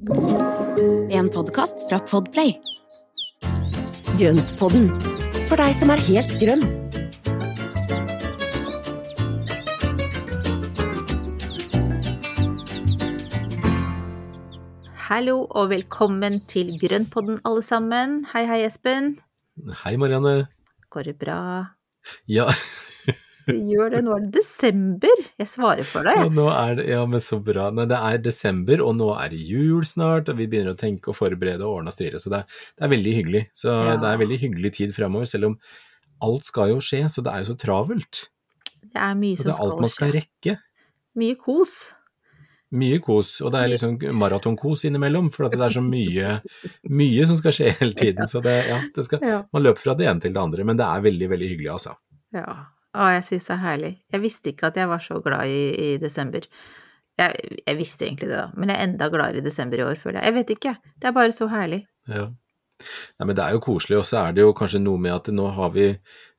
En podkast fra Podplay. Grøntpodden, for deg som er helt grønn. Hallo og velkommen til Grønnpodden alle sammen. Hei, hei, Espen. Hei, Marianne. Går det bra? Ja, gjør det. Nå er det desember. Jeg svarer for deg. og nå er det, ja, men så bra. Nei, det er desember, og nå er det jul snart, og vi begynner å tenke og forberede og ordne og styre, så det er, det er veldig hyggelig. Så Ja. det er veldig hyggelig tid fremover, selv om alt skal jo skje, så det er jo så travelt. Det er mye som Og skje. det er alt skal man skal rekke. Mye kos. Mye kos, og det er liksom maratonkos innimellom, for at det er så mye, mye som skal skje hele tiden. Så det, ja, det skal, man løper fra det ene til det andre, men det er veldig, veldig hyggelig, altså. ja. Å, jeg syns det er herlig. Jeg visste ikke at jeg var så glad i, i desember. Jeg, jeg visste egentlig det, da, men jeg er enda gladere i desember i år, føler jeg. Jeg vet ikke. Det er bare så herlig. Ja. Nei, men det er jo koselig, og så er det jo kanskje noe med at nå har vi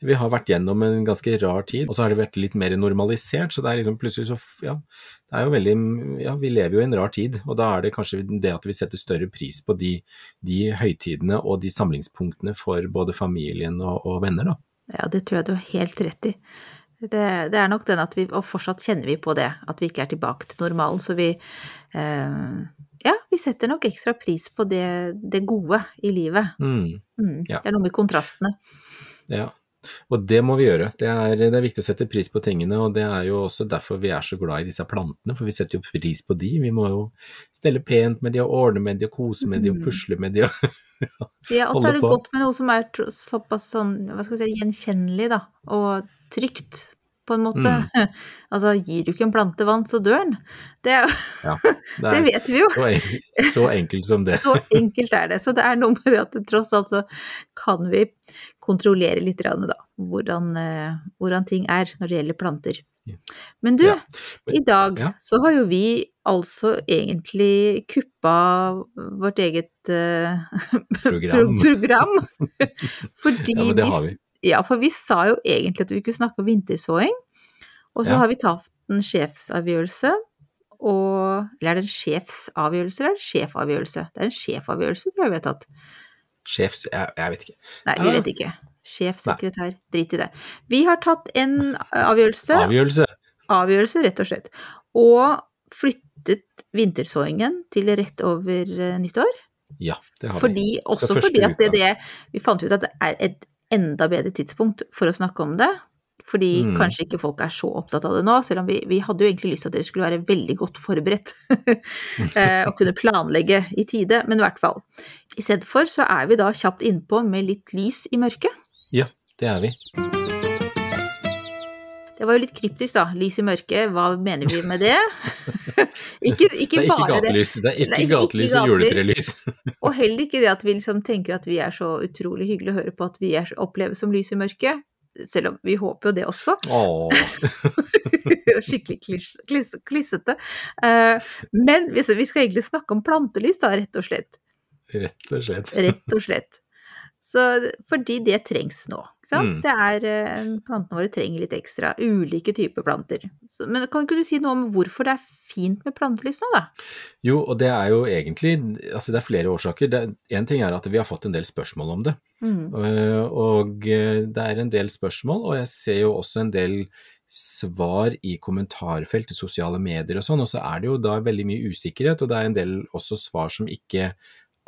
Vi har vært gjennom en ganske rar tid, og så har det vært litt mer normalisert, så det er liksom plutselig så Ja, det er jo veldig Ja, vi lever jo i en rar tid, og da er det kanskje det at vi setter større pris på de, de høytidene og de samlingspunktene for både familien og, og venner, da. Ja, det tror jeg du har helt rett i. Det, det er nok den at vi, og fortsatt kjenner vi på det, at vi ikke er tilbake til normalen. Så vi, eh, ja, vi setter nok ekstra pris på det, det gode i livet. Mm, Mm, Ja. Det er noe med kontrastene. ja. Og det må vi gjøre. Det er, det er viktig å sette pris på tingene, og det er jo også derfor vi er så glad i disse plantene, for vi setter jo pris på de. Vi må jo stelle pent med de, og ordne med de, og kose med de, og Mm. pusle med de. og- Ja, og så er det på. godt med noe som er såpass sånn, hva skal vi si, gjenkjennelig, da, og trygt, på en måte. altså, gir du ikke en plante vann, så dør den. Det, Ja, det det vet vi jo. så, enkelt, så enkelt som det. Så enkelt er det. Så det er noe med det at det, tross alt så kan vi kontrollere litt da, hvordan, eh, hvordan ting er når det gjelder planter. Men du, Ja, men- i dag ja. så har jo vi altså egentlig kuppa vårt eget uh, Program. program. Fordi Ja, men det har vi. Ja, for vi sa jo egentlig at vi kunne snakke om vintersåing, og så Ja. har vi tatt en sjefsavgjørelse. Og, eller er det en sjefsavgjørelse eller er det en sjefavgjørelse? Det er en sjefavgjørelse, tror jeg vi har tatt. Sjefs... Jeg, jeg vet ikke. Nei, vi vet ikke. Sjefsekretær, drit i det. Vi har tatt en avgjørelse, Avgjørelse. avgjørelse rett og slett, og flyttet vintersåingen til rett over eh, nyttår. Ja, det har Fordi, også fordi at det, det Vi fant ut at det er et enda bedre tidspunkt for å snakke om det. Fordi Mm. kanskje ikke folk er så opptatt av det nå, selv om vi, vi hadde jo egentlig lyst til at dere skulle være veldig godt forberedt eh, og kunne planlegge i tide, men i hvert fall. I stedet for så er vi da kjapt innpå med litt lys i mørket. Ja, det er vi. Det var jo litt kryptisk, da. Lys i mørket, hva mener vi med det? ikke, ikke Det er ikke bare det. gatelys. Det er Nei, ikke ikke gatelys og juletrelys. Og heller ikke det at vi liksom tenker at vi er så utrolig hyggelig å høre på at vi er, oppleves som lys i mørket. Selv om vi håper jo det også. Åh, Skikkelig kliss, klis, klissete. Eh, men vi vi skal egentlig snakke om plantelys, da, rett og slett. rett og slett. Rett og slett. Så, fordi det trengs nå. Mm. Det er, eh, plantene våre trenger litt ekstra. Ulike typer planter. Så, men kan ikke du si noe om hvorfor det er fint med plantelys nå, da? Jo, og det er jo egentlig Altså, det er flere årsaker. Én ting er at vi har fått en del spørsmål om det. Mm. Eh, Og eh, det er en del spørsmål, og jeg ser jo også en del svar i kommentarfelt i sosiale medier og sånn, og så er det jo da veldig mye usikkerhet, og det er en del også svar som ikke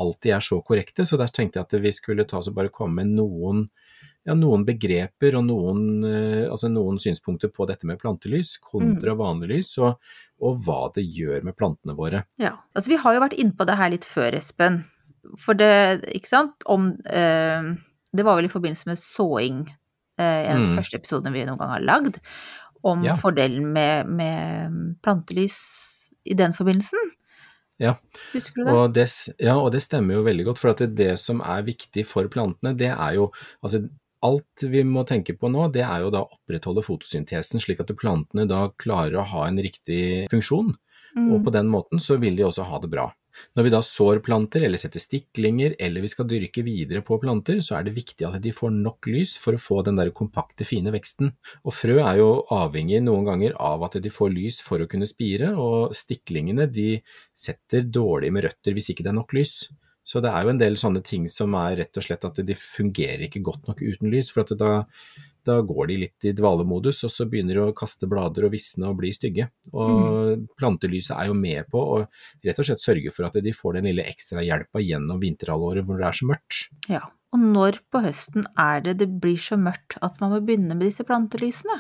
alltid er så korrekte, så der tenkte jeg at vi skulle ta oss og bare komme med noen, ja, noen begreper og noen, eh, altså noen synspunkter på dette med plantelys kontra vanlig lys, og, og hva det gjør med plantene våre. Ja, altså vi har jo vært inne på det her litt før, Espen. For det, ikke sant, om eh, Det var vel i forbindelse med såing, eh, en av de Mm. første episodene vi noen gang har lagd, om Ja. fordelen med, med plantelys i den forbindelsen. Ja, Husker du det? og det, ja, og det stemmer jo veldig godt. For at det, det som er viktig for plantene, det er jo altså Alt vi må tenke på nå, det er jo da å opprettholde fotosyntesen, slik at plantene da klarer å ha en riktig funksjon. Og Mm. på den måten så vil de også ha det bra. Når vi da sår planter eller setter stiklinger eller vi skal dyrke videre på planter, så er det viktig at de får nok lys for å få den der kompakte, fine veksten. Og frø er jo avhengig noen ganger av at de får lys for å kunne spire, og stiklingene de setter dårlig med røtter hvis ikke det er nok lys. Så det er jo en del sånne ting som er rett og slett at de fungerer ikke godt nok uten lys, for at da, da går de litt i dvalemodus, og så begynner de å kaste blader og visne og bli stygge. Og plantelyset er jo med på å rett og slett sørge for at de får den lille ekstra hjelpa gjennom vinterhalvåret hvor det er så mørkt. Ja. Og når på høsten er det det blir så mørkt at man må begynne med disse plantelysene?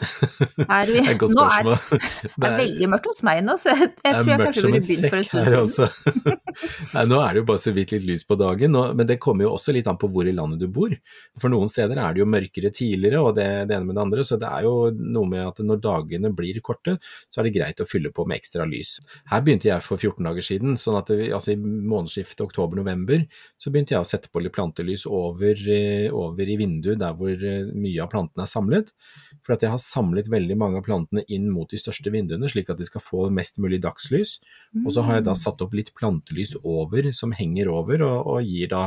Er vi, Det er et godt nå er spørsmål. det er veldig mørkt hos meg nå, så jeg, jeg tror jeg kanskje burde begynt for en stund siden. også. Nei, nå er det jo bare så vidt litt lys på dagen, nå, men det kommer jo også litt an på hvor i landet du bor. For noen steder er det jo mørkere tidligere, og det, det ene med det andre, så det er jo noe med at når dagene blir korte, så er det greit å fylle på med ekstra lys. Her begynte jeg for 14 dager siden, sånn at det, altså i månedsskiftet oktober-november, så begynte jeg å sette på litt plantelys over, eh, over i vinduet der hvor eh, mye av plantene er samlet. For at jeg har samlet veldig mange av plantene inn mot de største vinduene, slik at de skal få mest mulig dagslys. Og så har jeg da satt opp litt plantelys over, som henger over, og, og gir da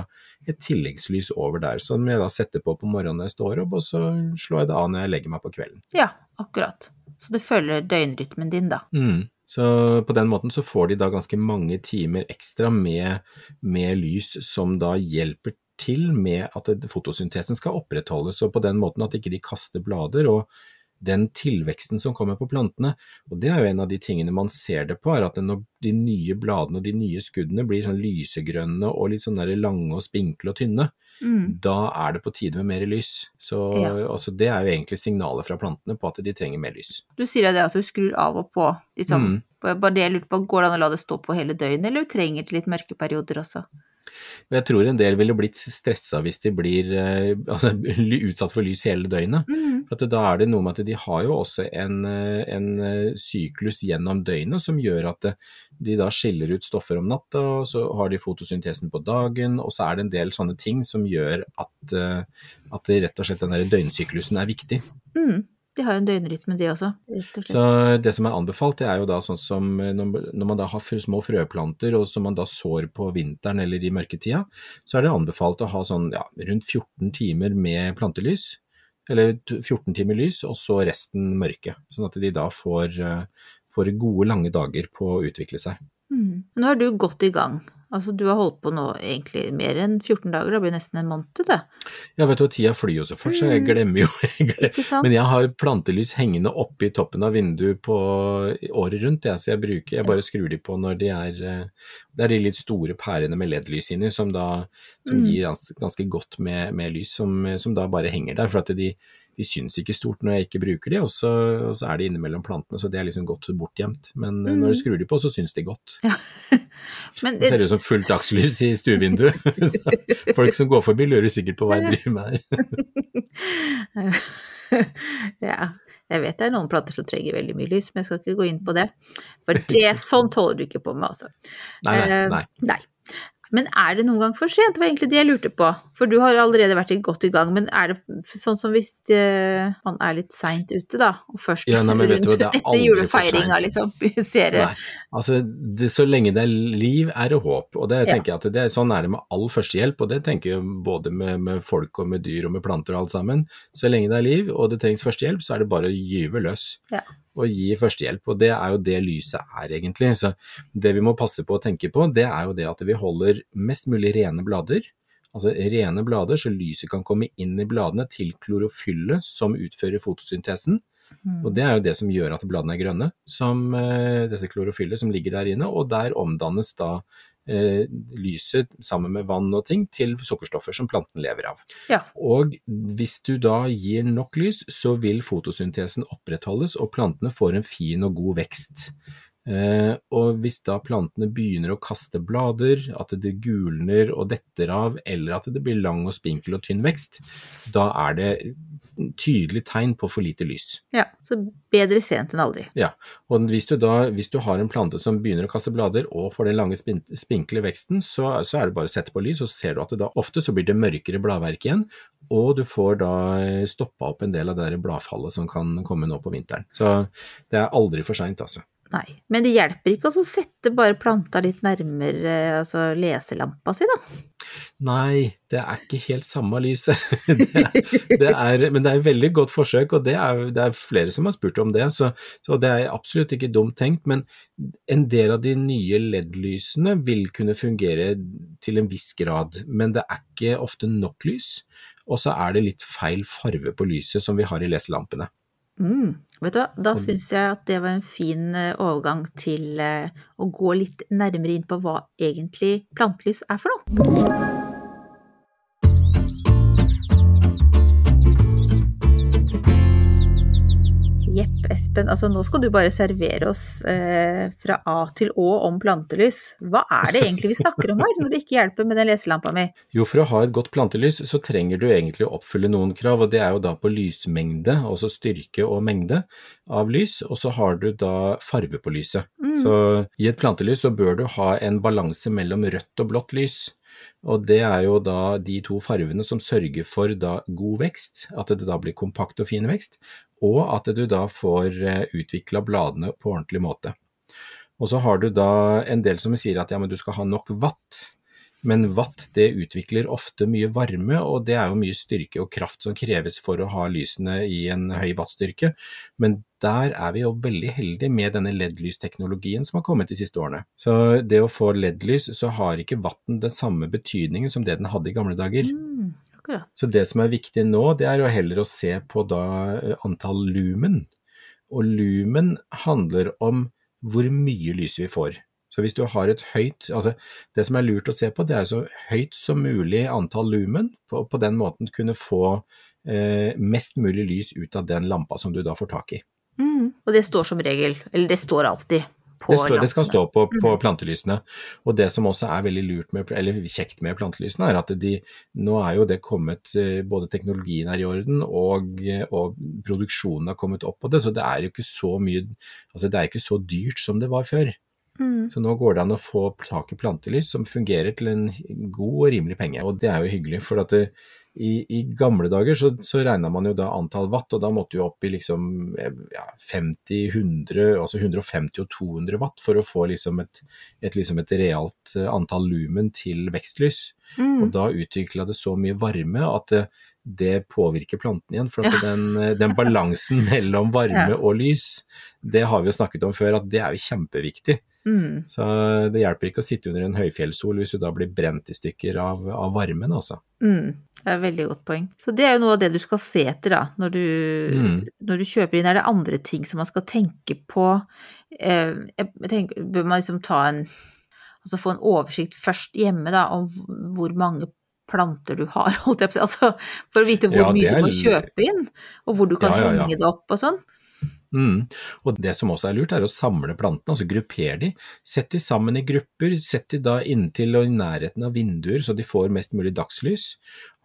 et tilleggslys over der, som jeg da setter på på morgenen når jeg står opp, og så slår jeg det av når jeg legger meg på kvelden. Ja, akkurat. Så det følger døgnrytmen din, da. Mm. Så på den måten så får de da ganske mange timer ekstra med, med lys som da hjelper til med at fotosyntesen skal opprettholdes, og på den måten at ikke de kaster blader. og den tilveksten som kommer på plantene, og det er jo en av de tingene man ser det på, er at når de nye bladene og de nye skuddene blir sånn lysegrønne og litt sånn lange og spinkle og tynne, Mm. da er det på tide med mer lys. Så Ja. altså, det er jo egentlig signalet fra plantene på at de trenger mer lys. Du sier det at du skrur av og på, liksom. Mm. Bare det jeg lurte på, går det an å la det stå på hele døgnet, eller trenger det litt mørke perioder også? Jeg tror en del ville blitt stressa hvis de blir eh, altså, utsatt for lys hele døgnet. Mm. For da er det noe med at de har jo også en, eh, en eh, syklus gjennom døgnet som gjør at de da skiller ut stoffer om natta, og så har de fotosyntesen på dagen, og så er det en del sånne ting som gjør at, at det rett og slett den der døgnsyklusen er viktig. Mm. De har jo en døgnrytme, de også. Så det som er anbefalt, det er jo da sånn som når når man da har små frøplanter og som man da sår på vinteren eller i mørketida, så er det anbefalt å ha sånn ja, rundt 14 timer med plantelys. Eller 14 timer lys, og så resten mørke. Sånn at de da får, eh, får gode, lange dager på å utvikle seg. Mm. Nå er du godt i gang. Altså, du har holdt på nå egentlig mer enn 14 dager, det blir nesten en måned, det. Ja, vet du, tida flyr jo så fort, så jeg Mm. glemmer jo jeg glemmer. Men jeg har plantelys hengende oppe i toppen av vinduet på året rundt, ja, så jeg bruker, jeg bare skrur de på når de er eh, Det er de litt store pærene med LED-lys inni som da som Mm. gir ganske godt med, med lys, som, som da bare henger der. For at de, de syns ikke stort når jeg ikke bruker de, og så, og så er de innimellom plantene, så det er liksom godt bortgjemt. Men mm. når du skrur de på, så syns de godt. Men Det ser ut som fullt dagslys i stuevinduet. Folk som går forbi lurer sikkert på hva jeg driver med her. ja, jeg vet det er noen planter som trenger veldig mye lys, men jeg skal ikke gå inn på det. For det, sånn holder du ikke på med, altså. Nei, nei, Eh, nei. nei. Men er det noen gang for sent? Det var egentlig det jeg lurte på. For du har allerede vært godt i gang, men er det sånn som hvis eh, man er litt seint ute, da, og først Ja, nei, rundt du er etter julefeiringa, liksom, ser Nei, altså det, Så lenge det er liv, er det håp. Og det Ja. tenker jeg at det, er- Sånn er det med all førstehjelp, og det tenker jeg både med, med folk og med dyr og med planter og alt sammen. Så lenge det er liv og det trengs førstehjelp, så er det bare å gyve løs. Ja. Og gi førstehjelp. Og det er jo det lyset er, egentlig. Så det vi må passe på å tenke på, det er jo det at vi holder mest mulig rene blader. Altså rene blader, så lyset kan komme inn i bladene til klorofyllet som utfører fotosyntesen. Mm. Og det er jo det som gjør at bladene er grønne, som eh, dette klorofyllet som ligger der inne, og der omdannes da lyset sammen med vann og ting til sukkerstoffer som planten lever av. Ja. Og hvis du da gir nok lys, så vil fotosyntesen opprettholdes, og plantene får en fin og god vekst. Eh, og hvis da plantene begynner å kaste blader, at det gulner og detter av, eller at det blir lang og spinkel og tynn vekst, da er det tydelig tegn på for lite lys. Ja, så bedre sent enn aldri. Ja, og hvis du da hvis du har en plante som begynner å kaste blader og får den lange spin spinkle veksten, så, så er det bare å sette på lys, og så ser du at det da ofte så blir det mørkere bladverk igjen, og du får da stoppa opp en del av det der bladfallet som kan komme nå på vinteren. Så det er aldri for seint, altså. Nei. Men det hjelper ikke å sette bare planta litt nærmere altså leselampa si, da. Nei, det er ikke helt samme lyset. det er, det er, men det er et veldig godt forsøk, og det er, det er flere som har spurt om det. Så, så, det er absolutt ikke dumt tenkt. Men en del av de nye LED-lysene vil kunne fungere til en viss grad, men det er ikke ofte nok lys. Og så er det litt feil farve på lyset som vi har i leselampene. Mm. Vet du hva, da syns jeg at det var en fin eh, overgang til eh, å gå litt nærmere inn på hva egentlig plantelys er for noe. Espen, altså nå skal du bare servere oss eh, fra A til Å om plantelys. Hva er det egentlig vi snakker om her, når det ikke hjelper med den leselampa mi? Jo, for å ha et godt plantelys, så trenger du egentlig å oppfylle noen krav, og det er jo da på lysmengde, altså styrke og mengde av lys, og så har du da farve på lyset. Mm. Så i et plantelys så bør du ha en balanse mellom rødt og blått lys. Og det er jo da de to farvene som sørger for da god vekst, at det da blir kompakt og fin vekst, og at du da får utvikla bladene på ordentlig måte. Og så har du da en del som sier at ja, men du skal ha nok watt. Men watt det utvikler ofte mye varme, og det er jo mye styrke og kraft som kreves for å ha lysene i en høy wattstyrke. Men der er vi jo veldig heldige med denne LED-lysteknologien som har kommet de siste årene. Så det å få LED-lys, så har ikke watten den samme betydningen som det den hadde i gamle dager. Mm. Så det som er viktig nå, det er jo heller å se på da antall lumen. Og lumen handler om hvor mye lys vi får. Så hvis du har et høyt altså Det som er lurt å se på, det er så høyt som mulig antall lumen, og på den måten kunne få eh, mest mulig lys ut av den lampa som du da får tak i. Mm. Og det står som regel, eller det står alltid det, står, det skal stå på, på, Mm. plantelysene. Og det som også er veldig lurt med, eller kjekt med plantelysene, er at de, nå er jo det kommet eh, Både teknologien er i orden, og, og produksjonen har kommet opp på det, så det er jo ikke så mye Altså det er ikke så dyrt som det var før. Mm. Så nå går det an å få tak i plantelys som fungerer til en god og rimelig penge, og det er jo hyggelig. For at det, i, i, gamle dager så, så regna man jo da antall watt, og da måtte du opp i liksom ja, 50, 100, altså 150 og 200 watt for å få liksom et, et, liksom et realt eh, antall lumen til vekstlys. Mm. Og da utvikla det så mye varme at det, det påvirker planten igjen. For at den, den balansen mellom varme Ja. og lys, det har vi jo snakket om før, at det er jo kjempeviktig. Mm. Så det hjelper ikke å sitte under en høyfjellssol hvis du da blir brent i stykker av, av varmen, altså. Mm. Det er et veldig godt poeng. Så det er jo noe av det du skal se etter da, når du, Mm. når du kjøper inn. Er det andre ting som man skal tenke på? Eh, jeg tenker, bør man liksom ta en Altså få en oversikt først hjemme da, om hvor mange planter du har, holdt jeg på å si. Altså for å vite hvor Ja, mye er du må kjøpe inn, og hvor du kan Ja, ja, ja. henge det opp og sånn. Mm. Og det som også er lurt, er å samle plantene, altså grupper de. Sett de sammen i grupper, sett de da inntil og i nærheten av vinduer så de får mest mulig dagslys.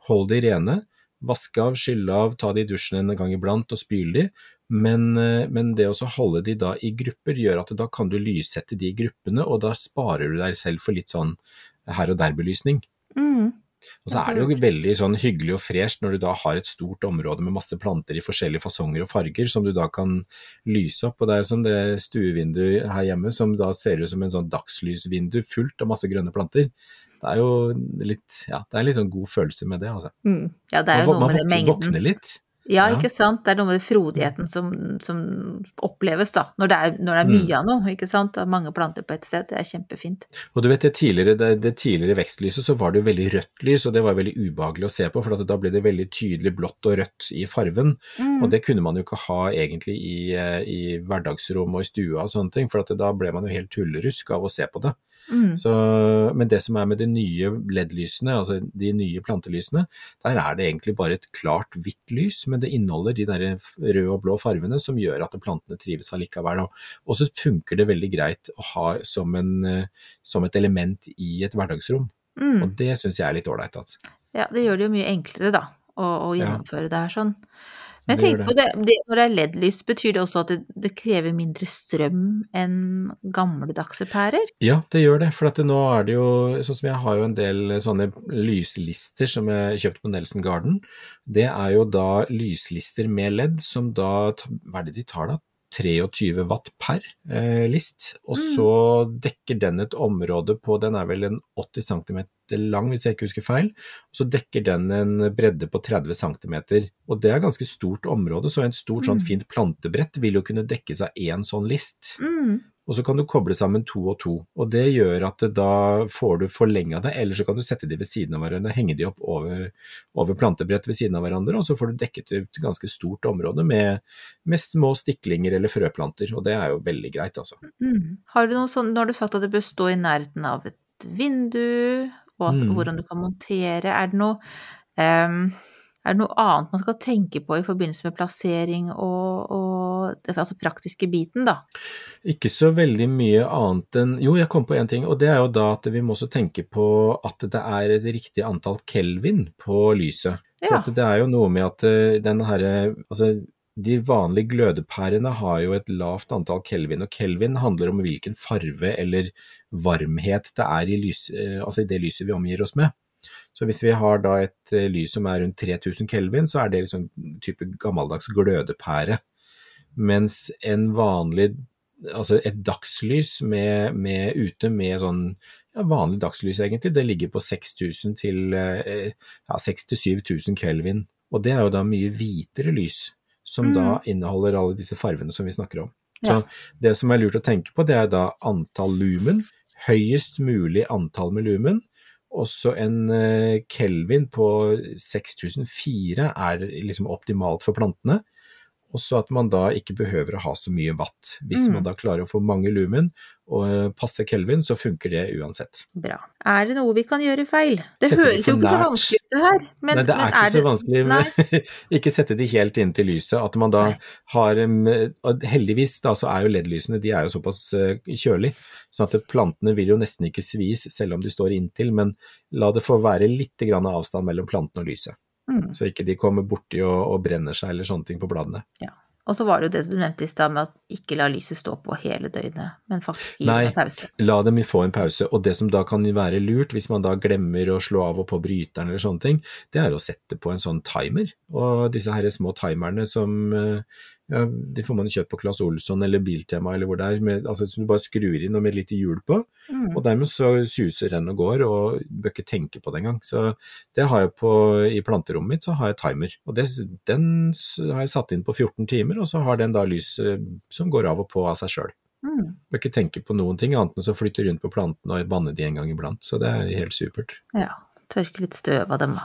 Hold de rene. Vaske av, skylle av, ta de i dusjen en gang iblant og spyle de. Men, eh, men det å holde de da i grupper gjør at da kan du lyssette de gruppene, og da sparer du deg selv for litt sånn her og der-belysning. Mm. Og så er det jo veldig sånn hyggelig og fresht når du da har et stort område med masse planter i forskjellige fasonger og farger som du da kan lyse opp. Og det er som det stuevinduet her hjemme som da ser ut som en sånn dagslysvindu fullt av masse grønne planter. Det er jo litt, ja, det er litt sånn god følelse med det, altså. Mm. Ja, det er Man, jo noe man med den våkner, mengden. våkner litt. Ja, ikke sant. Det er noe med frodigheten som, som oppleves, da. Når det er, når det er Mm. mye av noe, ikke sant. Er mange planter på et sted. Det er kjempefint. Og du vet, det tidligere, det, det tidligere vekstlyset så var det jo veldig rødt lys, og det var veldig ubehagelig å se på, for da ble det veldig tydelig blått og rødt i farven. Mm. Og det kunne man jo ikke ha egentlig i, eh, i hverdagsrom og i stua og sånne ting, for da ble man jo helt tullerusk av å se på det. Mm. Så, men det som er med de nye LED-lysene, altså de nye plantelysene, der er det egentlig bare et klart hvitt lys, men det inneholder de der røde og blå farvene som gjør at plantene trives allikevel. Og, så funker det veldig greit å ha som, en, eh, som et element i et hverdagsrom. Mm. Og det syns jeg er litt ålreit. Altså. Ja, det gjør det jo mye enklere, da, å, å Ja. gjennomføre det her sånn. Men jeg tenker på det, det, når det er LED-lys, betyr det også at det, det krever mindre strøm enn gamledagse pærer? Ja, det gjør det. For nå er det jo Sånn som jeg har jo en del sånne lyslister som jeg kjøpte på Nelson Garden. Det er jo da lyslister med LED som da Hva er det de tar da? 23 watt per eh, list. Og så dekker den et område på Den er vel en 80 cm lang, hvis jeg ikke husker feil. Og så dekker den en bredde på 30 cm. Og det er ganske stort område, så en stort sånn Mm. fint plantebrett vil jo kunne dekkes av én sånn list. Mm. Og så kan du koble sammen to og to, og det gjør at da får du forlenga det, eller så kan du sette de ved siden av hverandre, henge de opp over, over plantebrett ved siden av hverandre, og så får du dekket ut ganske stort område med, med små stiklinger eller frøplanter, og det er jo veldig greit, altså. Mm. Har du noe sånn, nå har du sagt at det bør stå i nærheten av et vindu, og altså, Mm. hvordan du kan montere. Er det noe um, er det noe annet man skal tenke på i forbindelse med plassering og, og altså praktiske biten, da? Ikke så veldig mye annet enn Jo, jeg kom på én ting, og det er jo da at vi må også tenke på at det er et riktig antall kelvin på lyset. For Ja. det er jo noe med at eh, den herre Altså, de vanlige glødepærene har jo et lavt antall kelvin, og kelvin handler om hvilken farve eller varmhet det er i, lys, eh, altså i det lyset vi omgir oss med. Så hvis vi har da et eh, lys som er rundt 3000 kelvin, så er det liksom type gammeldags glødepære. Mens en vanlig, altså et dagslys med, med ute med sånn ja, vanlig dagslys egentlig, det ligger på 6000 til eh, ja, 6000-7000 kelvin. Og det er jo da mye hvitere lys, som Mm. da inneholder alle disse farvene som vi snakker om. Så Ja. det som er lurt å tenke på, det er da antall lumen, høyest mulig antall med lumen, også en eh, kelvin på 6004 er liksom optimalt for plantene. Også at man da ikke behøver å ha så mye watt. Hvis Mm. man da klarer å få mange lumen og eh, passe kelvin, så funker det uansett. Bra. Er det noe vi kan gjøre feil? Det Sette høres jo ikke så vanskelig ut det her. Men, Nei, det er ikke så det- vanskelig med Ikke sette de helt inn til lyset. At man da Nei. har og Heldigvis da så er jo LED-lysene de er jo såpass eh, kjølig, sånn at plantene vil jo nesten ikke svis selv om de står inntil, men la det få være litt grann avstand mellom plantene og lyset. Mm. Så ikke de kommer borti og, og brenner seg eller sånne ting på bladene. Og så var det jo det du nevnte i stad med at ikke la lyset stå på hele døgnet, men faktisk gi Nei. en pause. Nei, La dem få en pause, og det som da kan være lurt, hvis man da glemmer å slå av og på bryteren eller sånne ting, det er å sette på en sånn timer. Og disse her små timerne som eh, ja, de får man jo kjøpt på Claes Olsson eller Biltema eller hvor det er, med, altså som du bare skrur inn og med et lite hjul på, Mm. og dermed så suser den og går, og bør ikke tenke på det engang. Så det har jeg på, i planterommet mitt, så har jeg timer, og det, den har jeg satt inn på 14 timer, og så har den da lys eh, som går av og på av seg sjøl. Mm. Bør ikke tenke på noen ting annet enn å flytte rundt på plantene og vanne de en gang iblant, så det er helt supert. Ja. Tørke litt støv av dem, da.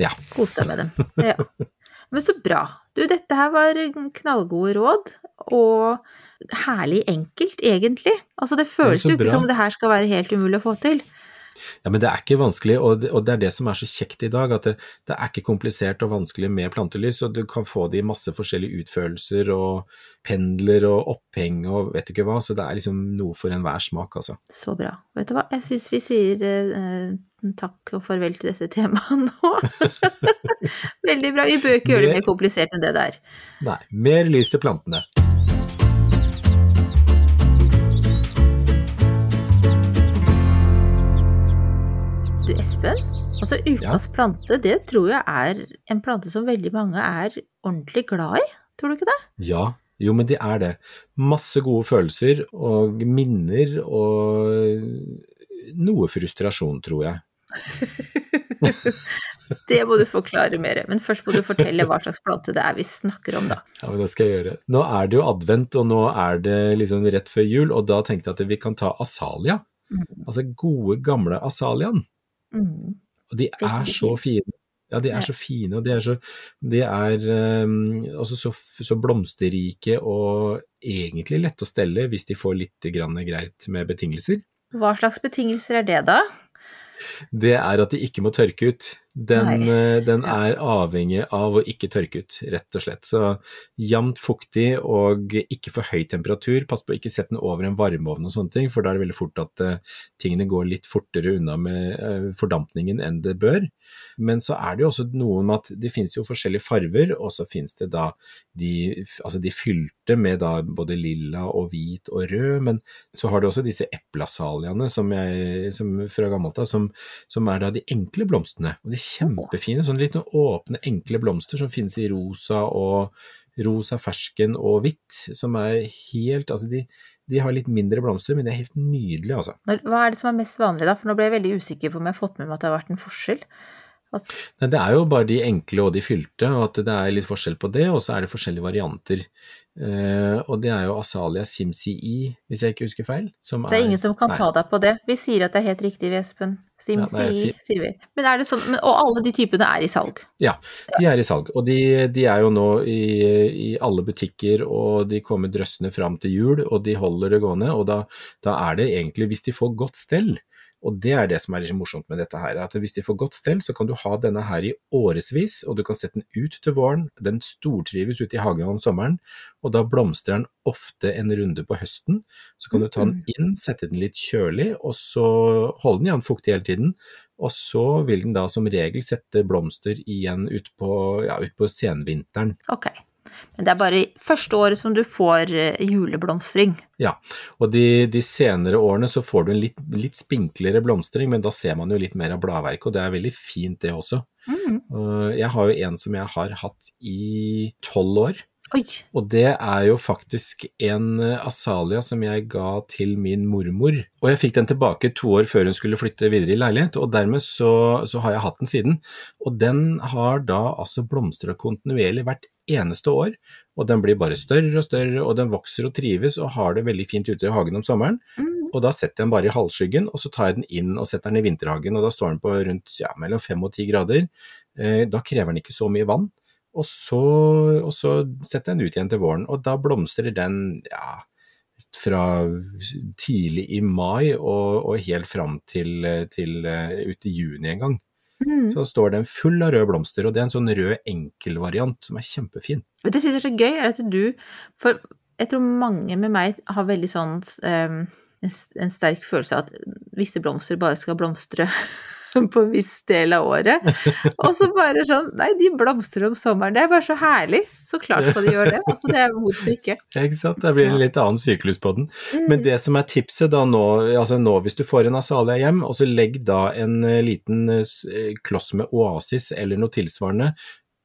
Ja. Kos deg med dem. Ja. Men så bra. Du, dette her var knallgode råd, og herlig enkelt, egentlig. Altså, det føles det jo ikke som det her skal være helt umulig å få til. Ja, men det er ikke vanskelig, og det, og det er det som er så kjekt i dag, at det, det er ikke komplisert og vanskelig med plantelys, og du kan få det i masse forskjellige utførelser og pendler og oppheng og vet du ikke hva, så det er liksom noe for enhver smak, altså. Så bra. Vet du hva, jeg syns vi sier eh, takk og farvel til dette temaet nå. Veldig bra. Vi bør ikke gjøre det mer komplisert enn det der. Nei, mer lys til plantene. Du Espen, altså ukas plante, det tror jeg er en plante som veldig mange er ordentlig glad i. Tror du ikke det? Ja, jo, men det er det. Masse gode følelser og minner og noe frustrasjon, tror jeg. Det må du forklare mer. Men først må du fortelle hva slags plante det er vi snakker om, da. Ja, men det skal jeg gjøre. Nå er det jo advent, og nå er det liksom rett før jul, og da tenkte jeg at vi kan ta asalia. Altså gode, gamle asaliaen. Mm. Og de er så fine. Ja, de er så fine, og de er så De er um, så, så blomsterrike og egentlig lette å stelle hvis de får litt grann greit med betingelser. Hva slags betingelser er det, da? Det er at de ikke må tørke ut. Den, eh, den er avhengig av å ikke tørke ut, rett og slett. Så jevnt fuktig og ikke for høy temperatur. Pass på å ikke sette den over en varmeovn og sånne ting, for da er det veldig fort at uh, tingene går litt fortere unna med uh, fordampningen enn det bør. Men så er det jo også noe med at det finnes jo forskjellige farver, og så finnes det da de, altså de fylte med da både lilla og hvit og rød, men så har du også disse eplasaliaene som jeg, som fra gammelt av, som, som er da de enkle blomstene. Og de kjempefine, sånn litt åpne, enkle blomster som finnes i rosa og rosa, fersken og hvitt, som er helt Altså de, de har litt mindre blomster, men de er helt nydelige, altså. Hva er det som er mest vanlig, da? For nå ble jeg veldig usikker på om jeg har fått med meg at det har vært en forskjell. Altså, Nei, det er jo bare de enkle og de fylte, og at det er litt forskjell på det, og så er det forskjellige varianter. Eh, og det er jo Asalia simsii, hvis jeg ikke husker feil. Som det er ingen som kan nei. ta deg på det. Vi sier at det er helt riktig, Espen. Simsii, Ja, sier- sier vi. Men er det sånn, men, og alle de typene er i salg? Ja, de er i salg. Og de, de er jo nå i, i alle butikker, og de kommer drøssende fram til jul, og de holder det gående. Og da, da er det egentlig, hvis de får godt stell, og det er det som er litt morsomt med dette her, at hvis de får godt stell, så kan du ha denne her i årevis, og du kan sette den ut til våren. Den stortrives ute i hagen om sommeren, og da blomstrer den ofte en runde på høsten. Så kan du ta den inn, sette den litt kjølig, og så holde den igjen fuktig hele tiden. Og så vil den da som regel sette blomster igjen utpå ja, ut på senvinteren. Ok. Men det er bare første året som du får eh, juleblomstring. Ja, og de, de senere årene så får du en litt, litt spinklere blomstring, men da ser man jo litt mer av bladverket, og det er veldig fint det også. Mm. Jeg har jo en som jeg har hatt i tolv år, Oi. og det er jo faktisk en eh, asalia som jeg ga til min mormor. Og jeg fikk den tilbake to år før hun skulle flytte videre i leilighet, og dermed så, så har jeg hatt den siden. Og den har da altså blomstra kontinuerlig hvert eneste år, og den blir bare større og større, og den vokser og trives og har det veldig fint ute i hagen om sommeren. Mm. Og da setter jeg den bare i halvskyggen, og så tar jeg den inn og setter den i vinterhagen, og da står den på rundt ja, mellom fem og ti grader. Eh, da krever den ikke så mye vann. Og så, og så setter jeg den ut igjen til våren, og da blomstrer den ja, fra tidlig i mai og, og helt fram til, til eh, ut i juni en gang. Mm. Så står den full av røde blomster, og det er en sånn rød enkelvariant som er kjempefin. Og det syns jeg er så gøy, er at du For jeg tror mange med meg har veldig sånn um, en, en sterk følelse av at visse blomster bare skal blomstre på en viss del av året. Og så bare sånn Nei, de blomstrer om sommeren. Det er bare så herlig. Så klart skal de gjøre det. Altså, det er hvorfor ikke. Ikke sant? Det blir en litt annen syklus på den. Men det som er tipset da nå, altså nå hvis du får en asalia hjem, og så legg da en eh, liten eh, eh, kloss med oasis eller noe tilsvarende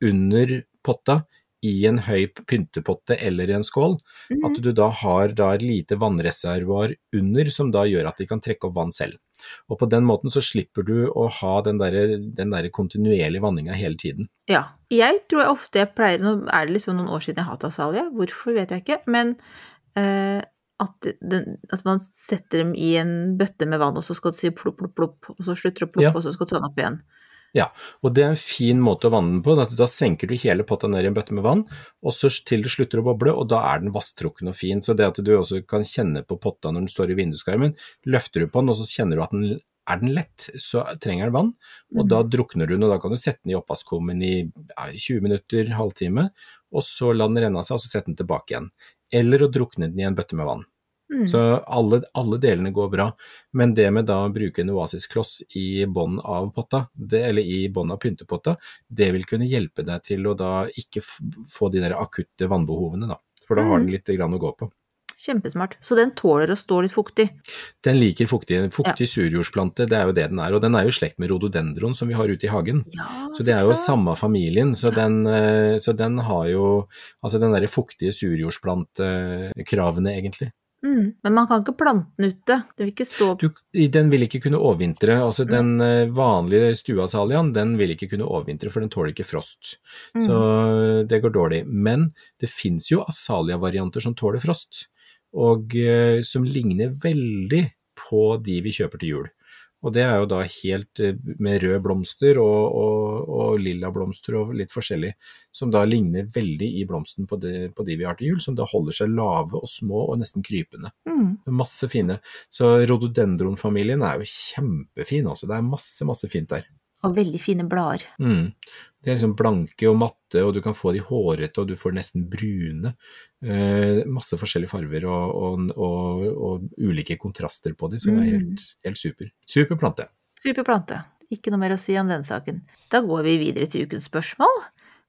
under potta i en høy pyntepotte eller i en skål, at du da har da et lite vannreservoar under som da gjør at de kan trekke opp vann selv. Og på den måten så slipper du å ha den derre der kontinuerlige vanninga hele tiden. Ja. Jeg tror jeg ofte jeg pleier Nå er det liksom noen år siden jeg har hatt asalia. Hvorfor vet jeg ikke. Men eh, at, den, at man setter dem i en bøtte med vann, og så skal det si plopp, plopp, plopp, og så slutter det å ploppe, Ja. og så skal du ta den opp igjen. Ja, og det er en fin måte å vanne den på. At da senker du hele potta ned i en bøtte med vann, og så til det slutter å boble, og da er den vasstrukken og fin. Så det at du også kan kjenne på potta når den står i vinduskarmen, løfter du på den, og så kjenner du at den er den lett, så trenger den vann, og da drukner du den, og da kan du sette den i oppvaskkummen i ja, 20 minutter, halvtime, og så la den renne av seg, og så sette den tilbake igjen. Eller å drukne den i en bøtte med vann. Mm. Så alle, alle delene går bra, men det med da å bruke en oasiskloss i bånn av potta, det, eller i bånn av pyntepotta, det vil kunne hjelpe deg til å da ikke få de der akutte vannbehovene, da. For da har den litt grann å gå på. Kjempesmart. Så den tåler å stå litt fuktig. Den liker fuktig, fuktig surjordsplante, det er jo det den er. Og den er jo i slekt med rhododendron som vi har ute i hagen. Ja, Så det er jo samme familien, så den, eh, så den har jo altså den derre fuktige surjordsplantekravene, egentlig. Mm. Men man kan ikke plante den ute. Det vil ikke stå Du, den vil ikke kunne overvintre. Altså den eh, vanlige stuasalian, den vil ikke kunne overvintre, for den tåler ikke frost. Så eh, det går dårlig. Men det fins jo asalia-varianter som tåler frost, og eh, som ligner veldig på de vi kjøper til jul. Og det er jo da helt eh, med rød blomster og, og, og lilla blomster og litt forskjellig, som da ligner veldig i blomsten på de, på de vi har til jul, som da holder seg lave og små og nesten krypende. Mm. Masse fine. Så rhododendronfamilien er jo kjempefin, altså. Det er masse, masse fint der. Og veldig fine blader. Mm. De er liksom blanke og matte, og du kan få de hårete, og du får nesten brune. Eh, masse forskjellige farver og, og, og, og, ulike kontraster på de, så det er helt, helt super. Super plante. Super plante. Ikke noe mer å si om den saken. Da går vi videre til ukens spørsmål.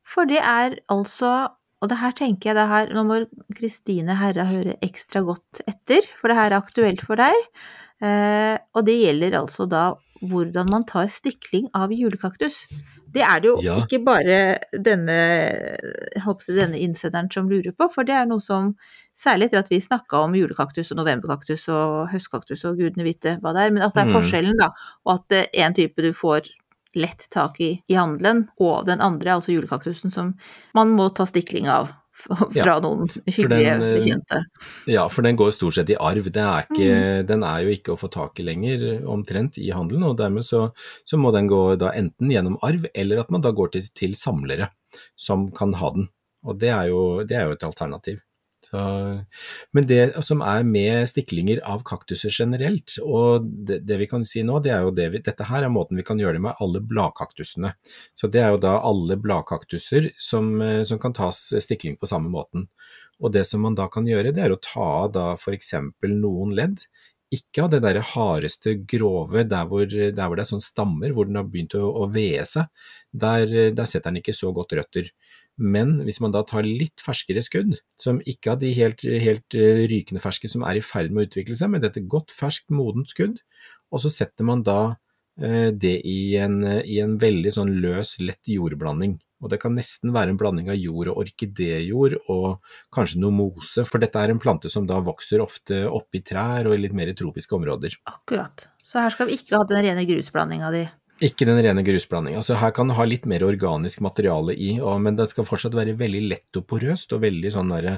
For det er altså Og det her tenker jeg det her Nå må Kristine Herra høre ekstra godt etter, for det her er aktuelt for deg. Eh, og det gjelder altså da hvordan man tar stikling av julekaktus. Det er det jo Ja. ikke bare denne, håper denne innsenderen som lurer på, for det er noe som Særlig etter at vi snakka om julekaktus og novemberkaktus og høstkaktus og gudene vite hva det er, men at det er Mm. forskjellen, da. Og at det er en type du får lett tak i i handelen, og den andre, altså julekaktusen, som man må ta stikling av fra Ja, noen hyggelige eh, bekjente. Ja, for den går stort sett i arv. Det er ikke, Den er jo ikke å få tak i lenger, omtrent, i handelen. Og dermed så, så må den gå da enten gjennom arv, eller at man da går til, til samlere som kan ha den. Og det er jo, det er jo et alternativ. Så, men det som er med stiklinger av kaktuser generelt, og det, det vi kan si nå, det er jo det vi, dette her er måten vi kan gjøre det med alle bladkaktusene. Så det er jo da alle bladkaktuser som, eh, som kan tas stikling på samme måten. Og det som man da kan gjøre, det er å ta av da f.eks. noen ledd. Ikke av det der hardeste, grove, der hvor, der hvor det er sånn stammer, hvor den har begynt å, å vee seg. Der, der setter den ikke så godt røtter. Men hvis man da tar litt ferskere skudd, som ikke av de helt, helt eh, rykende ferske som er i ferd med å utvikle seg, men dette godt ferskt, modent skudd, og så setter man da eh, det i en, i en veldig sånn løs, lett jordblanding. Og det kan nesten være en blanding av jord og orkidéjord og kanskje noe mose, for dette er en plante som da vokser ofte oppi trær og i litt mer tropiske områder. Akkurat. Så her skal vi ikke ha den rene grusblandinga di. Ikke den rene grusblandinga. Altså her kan det ha litt mer organisk materiale i, og, men det skal fortsatt være veldig lett og porøst og veldig sånn der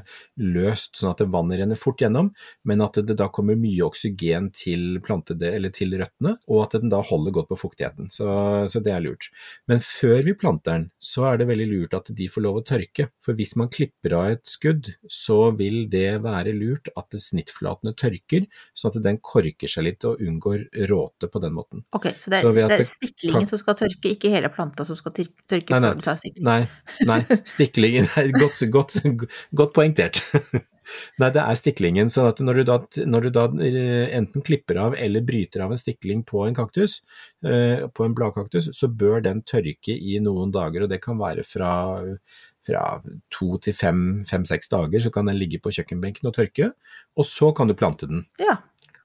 løst, sånn at det vannet renner fort gjennom, men at det da kommer mye oksygen til til røttene, og at den da holder godt på fuktigheten. Så, så det er lurt. Men før vi planter den, så er det veldig lurt at de får lov å tørke. For hvis man klipper av et skudd, så vil det være lurt at snittflatene tørker, sånn at den korker seg litt og unngår råte på den måten. Ok, så det Så det stiklingen som skal tørke, ikke hele planta som skal tørke Nei, nei. før du tar stiklingen. Nei, nei, stiklingen er godt, godt, godt poengtert. Nei, det er stiklingen. Så at når du da, når du da eh, enten klipper av eller bryter av en stikling på en kaktus, eh, på en bladkaktus, så bør den tørke i noen dager, og det kan være fra, fra to til fem, fem-seks dager, så kan den ligge på kjøkkenbenken og tørke, og så kan du plante den. Ja,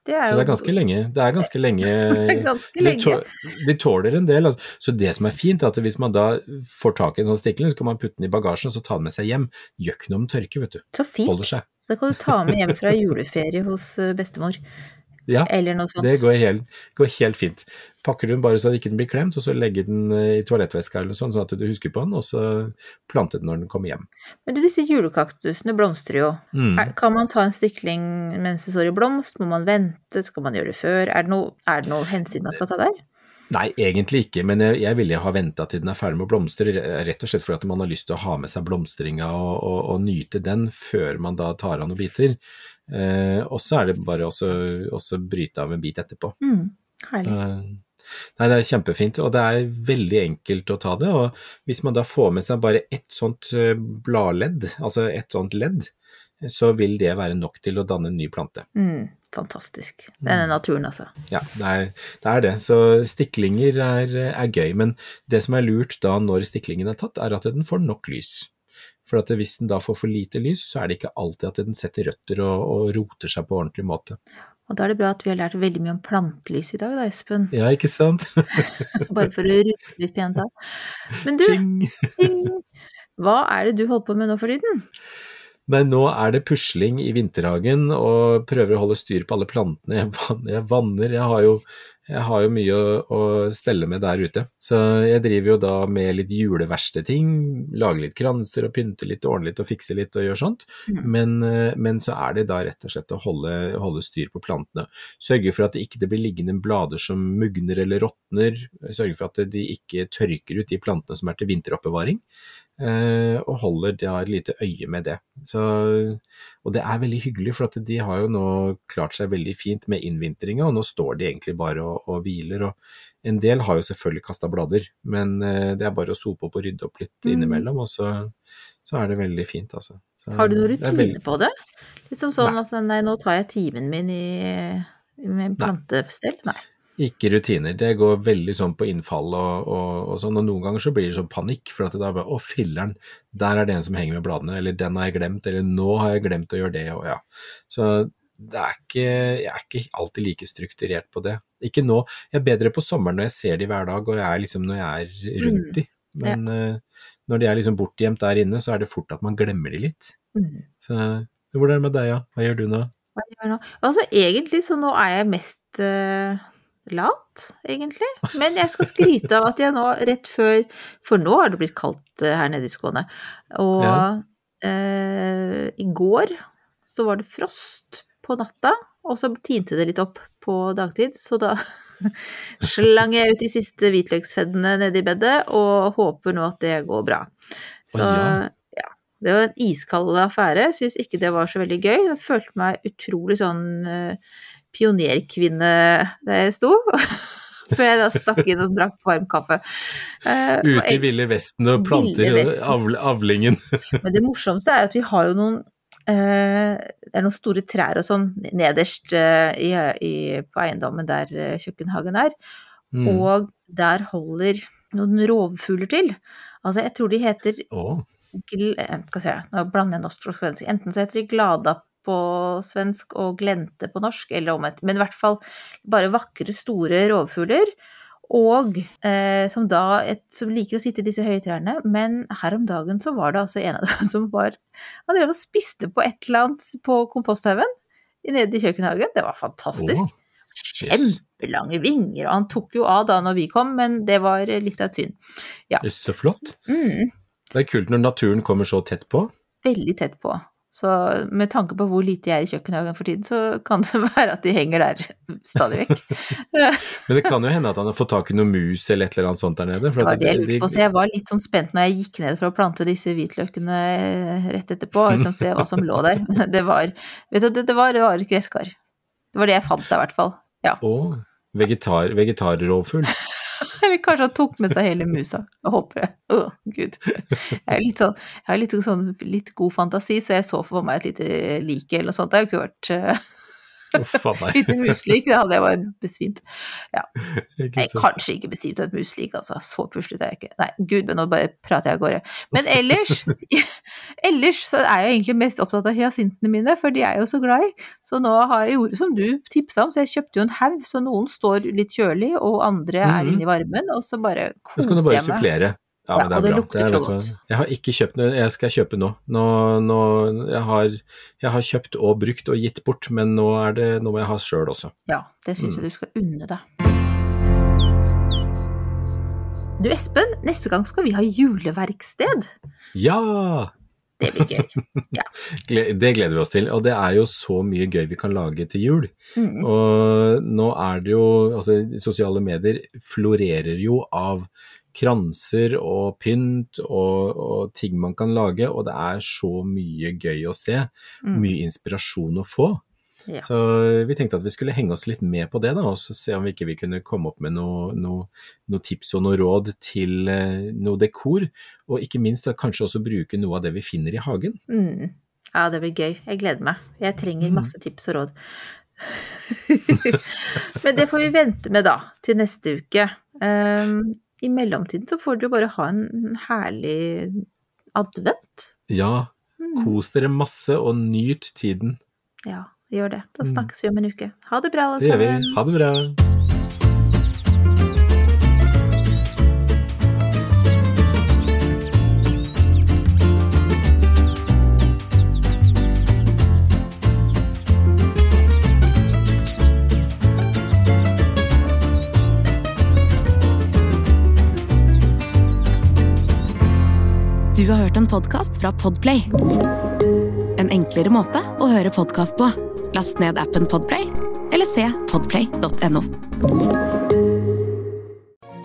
det Så det er ganske lenge. Det er ganske lenge. Det er ganske de, lenge. tå- de tåler en del. altså. Så det som er fint, er at hvis man da får tak i en sånn stikkel, så kan man putte den i bagasjen og så ta den med seg hjem. Gjør ikke noe om tørke, vet du. Så fint. Holder seg. Så det kan du ta med hjem fra juleferie hos eh, bestemor, Ja, eller noe sånt. det går helt, går helt fint. Pakker du den bare så ikke den blir klemt, og så legger den eh, i toalettveska eller noe sånt, sånn at du husker på den, og så plante den når den kommer hjem. Men du, disse julekaktusene blomstrer jo. Mm. Er, kan man ta en stikling mens det står i blomst? Må man vente? Skal man gjøre det før? Er det noe, er det noe hensyn man skal ta der? Nei, egentlig ikke, men jeg, jeg ville ha venta til den er ferdig med å blomstre, rett og slett fordi at man har lyst til å ha med seg blomstringa og, og, og nyte den før man da tar av noen biter. Eh, og så er det bare også bryte av en bit etterpå. Mm, herlig. Eh, Nei, det er kjempefint, og det er veldig enkelt å ta det. Og hvis man da får med seg bare ett sånt eh, bladledd, altså ett sånt ledd, så vil det være nok til å danne en ny plante. Mm, fantastisk. Denne naturen, altså. Ja, det er det. Er det. Så stiklinger er, er gøy, men det som er lurt da når stiklingen er tatt, er at den får nok lys. For at hvis den da får for lite lys, så er det ikke alltid at den setter røtter og, og roter seg på ordentlig måte. Og da er det bra at vi har lært veldig mye om plantelys i dag, da, Espen. Ja, ikke sant? Bare for å rulle litt pent av. Men du, hva er det du holder på med nå for tiden? Men nå er det pusling i vinterhagen og prøver å holde styr på alle plantene jeg vanner. Jeg, vanner. jeg har jo jeg har jo mye å, å stelle med der ute. Så jeg driver jo da med litt juleverste-ting. Lager litt kranser og pynter litt, ordner litt og fikser litt og gjør sånt. Mm. Men, eh, men så er det da rett og slett å holde, holde styr på plantene. Sørge for at det ikke blir liggende blader som mugner eller råtner. Sørge for at de ikke tørker ut de plantene som er til vinteroppbevaring. Eh, og holder da et lite øye med det. Så, og det er veldig hyggelig, for at de har jo nå klart seg veldig fint med innvintringa, og nå står de egentlig bare og, og hviler. og En del har jo selvfølgelig kasta blader, men eh, det er bare å sope opp og rydde opp litt Mm. innimellom, og så, så er det veldig fint, altså. Så Har du noen rutine veldig- på det? Liksom sånn at nei, nå tar jeg timen min i, med plantestell? Nei. Ikke rutiner. Det går veldig sånn på innfall og, og, og sånn, og noen ganger så blir det sånn panikk, for at det er bare å filler'n, der er det en som henger med bladene, eller den har jeg glemt, eller nå har jeg glemt å gjøre det, og ja. Så det er ikke, jeg er ikke alltid like strukturert på det. Ikke nå. Jeg er bedre på sommeren når jeg ser de hver dag, og jeg er liksom når jeg er rundt de. Men eh, når de er liksom bortgjemt der inne, så er det fort at man glemmer de litt. Mm. Så hvordan er det med deg, ja? Hva gjør du nå? Hva gjør jeg nå? Altså egentlig så nå er jeg mest uh lat, egentlig. Men jeg skal skryte av at jeg nå rett før For nå har det blitt kaldt eh, her nede i Skåne. Og Ja. eh, i går så var det frost på natta, og så tinte det litt opp på dagtid. Så da slang jeg ut de siste hvitløksfeddene nede i bedet, og håper nå at det går bra. Så ja. Det var en iskald affære. Syns ikke det var så veldig gøy. Jeg følte meg utrolig sånn eh, pionerkvinne der jeg sto. Før jeg da stakk inn og drakk varm kaffe. Uh, Ute i Ville Vesten og Ville planter Vesten. avl, avlingen. Men det morsomste er at vi har jo noen Det er noen store trær og sånn nederst eh, i, i, på eiendommen der eh, kjøkkenhagen er. Mm. Og der holder noen rovfugler til. Altså, jeg tror de heter gl eh, Skal vi nå blander jeg norsk og svensk. Enten så heter de Glada på svensk og Glente på norsk, eller omvendt. Men i hvert fall bare vakre, store rovfugler. Og eh, som da et, som liker å sitte i disse høye trærne. Men her om dagen så var det altså en av dem som var Han drev og spiste på et eller annet på komposthaugen nede i kjøkkenhagen. Det var fantastisk. Oh, Kjempelange vinger, og han tok jo av da når vi kom, men det var litt av et syn. Det er så flott. Mm. Det er kult når naturen kommer så tett på. veldig tett på. Så med tanke på hvor lite jeg er i kjøkkenhagen for tiden, så kan det være at de henger der stadig vekk. Men det kan jo hende at han har fått tak i noe mus eller et eller annet sånt der nede. For ja, det jeg de- på, så jeg var litt sånn spent når jeg gikk ned for å plante disse hvitløkene rett etterpå, og liksom se hva som lå der. Det var, vet du, det, det var, det var et gresskar. Det var det jeg fant der, i hvert fall. Ja. Og vegetar, vegetarrovfugl. Eller kanskje han tok med seg hele musa. Jeg håper det. Å, gud. Jeg er litt sånn, jeg har litt, sånn, litt god fantasi, så jeg så for meg et lite like eller noe sånt. Det har jo ikke vært eh, Uff meg. muslik, det hadde jeg bare besvimt. Ja. Nei, er kanskje ikke besvimt av et muslik, altså. Så puslete er jeg ikke. Nei, gud, men nå bare prater jeg av gårde. Men ellers, ellers så er jeg egentlig mest opptatt av hyasintene mine, for de er jeg jo så glad i. Så nå har jeg gjort som du tipsa om, så jeg kjøpte jo en haug, så noen står litt kjølig, og andre er Mhm. inne i varmen, og så bare Så koser kan du bare jeg meg. supplere. Ja, men det og er det bra. lukter er- så godt. Jeg har ikke kjøpt noe, jeg skal kjøpe nå. nå, nå jeg, har, jeg har kjøpt og brukt og gitt bort, men nå, er det, nå må jeg ha sjøl også. Ja, det syns Mm. jeg du skal unne deg. Du Espen, neste gang skal vi ha juleverksted. Ja! Det blir gøy. Ja. Det gleder vi oss til. Og det er jo så mye gøy vi kan lage til jul. Mm. Og nå er det jo Altså, sosiale medier florerer jo av kranser og pynt og, og ting man kan lage, og det er så mye gøy å se. Mm. Mye inspirasjon å få. Ja. Så vi tenkte at vi skulle henge oss litt med på det, da, og så se om vi ikke vi kunne komme opp med noe, noe, noe tips og noe råd til eh, noe dekor. Og ikke minst da, kanskje også bruke noe av det vi finner i hagen. Mm. Ja, det blir gøy. Jeg gleder meg. Jeg trenger Mm. masse tips og råd. Men det får vi vente med da, til neste uke. Um, I mellomtiden så får du jo bare ha en herlig advent. Ja, Mm. kos dere masse og nyt tiden. Ja, gjør det. Da Mm. snakkes vi om en uke. Ha det bra, alle Det gjør vi. sammen. Ha det bra. Du har hørt en podkast fra Podplay. En enklere måte å høre podkast på. Last ned appen Podplay, eller se podplay.no.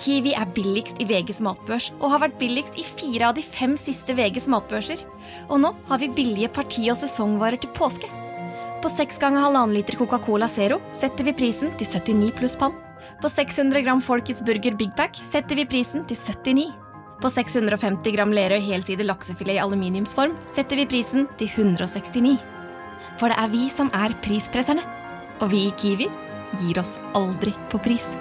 Kiwi er billigst i VGs matbørs og har vært billigst i fire av de fem siste VGs matbørser. Og nå har vi billige parti- og sesongvarer til påske. På 6 ganger halvannen liter Coca-Cola Zero setter vi prisen til 79 pluss pann. På 600 gram Folkets Burger Big Pack setter vi prisen til 79. På 650 gram Lerøy helside laksefilet i aluminiumsform setter vi prisen til 169. For det er vi som er prispresserne. Og vi i Kiwi gir oss aldri på pris.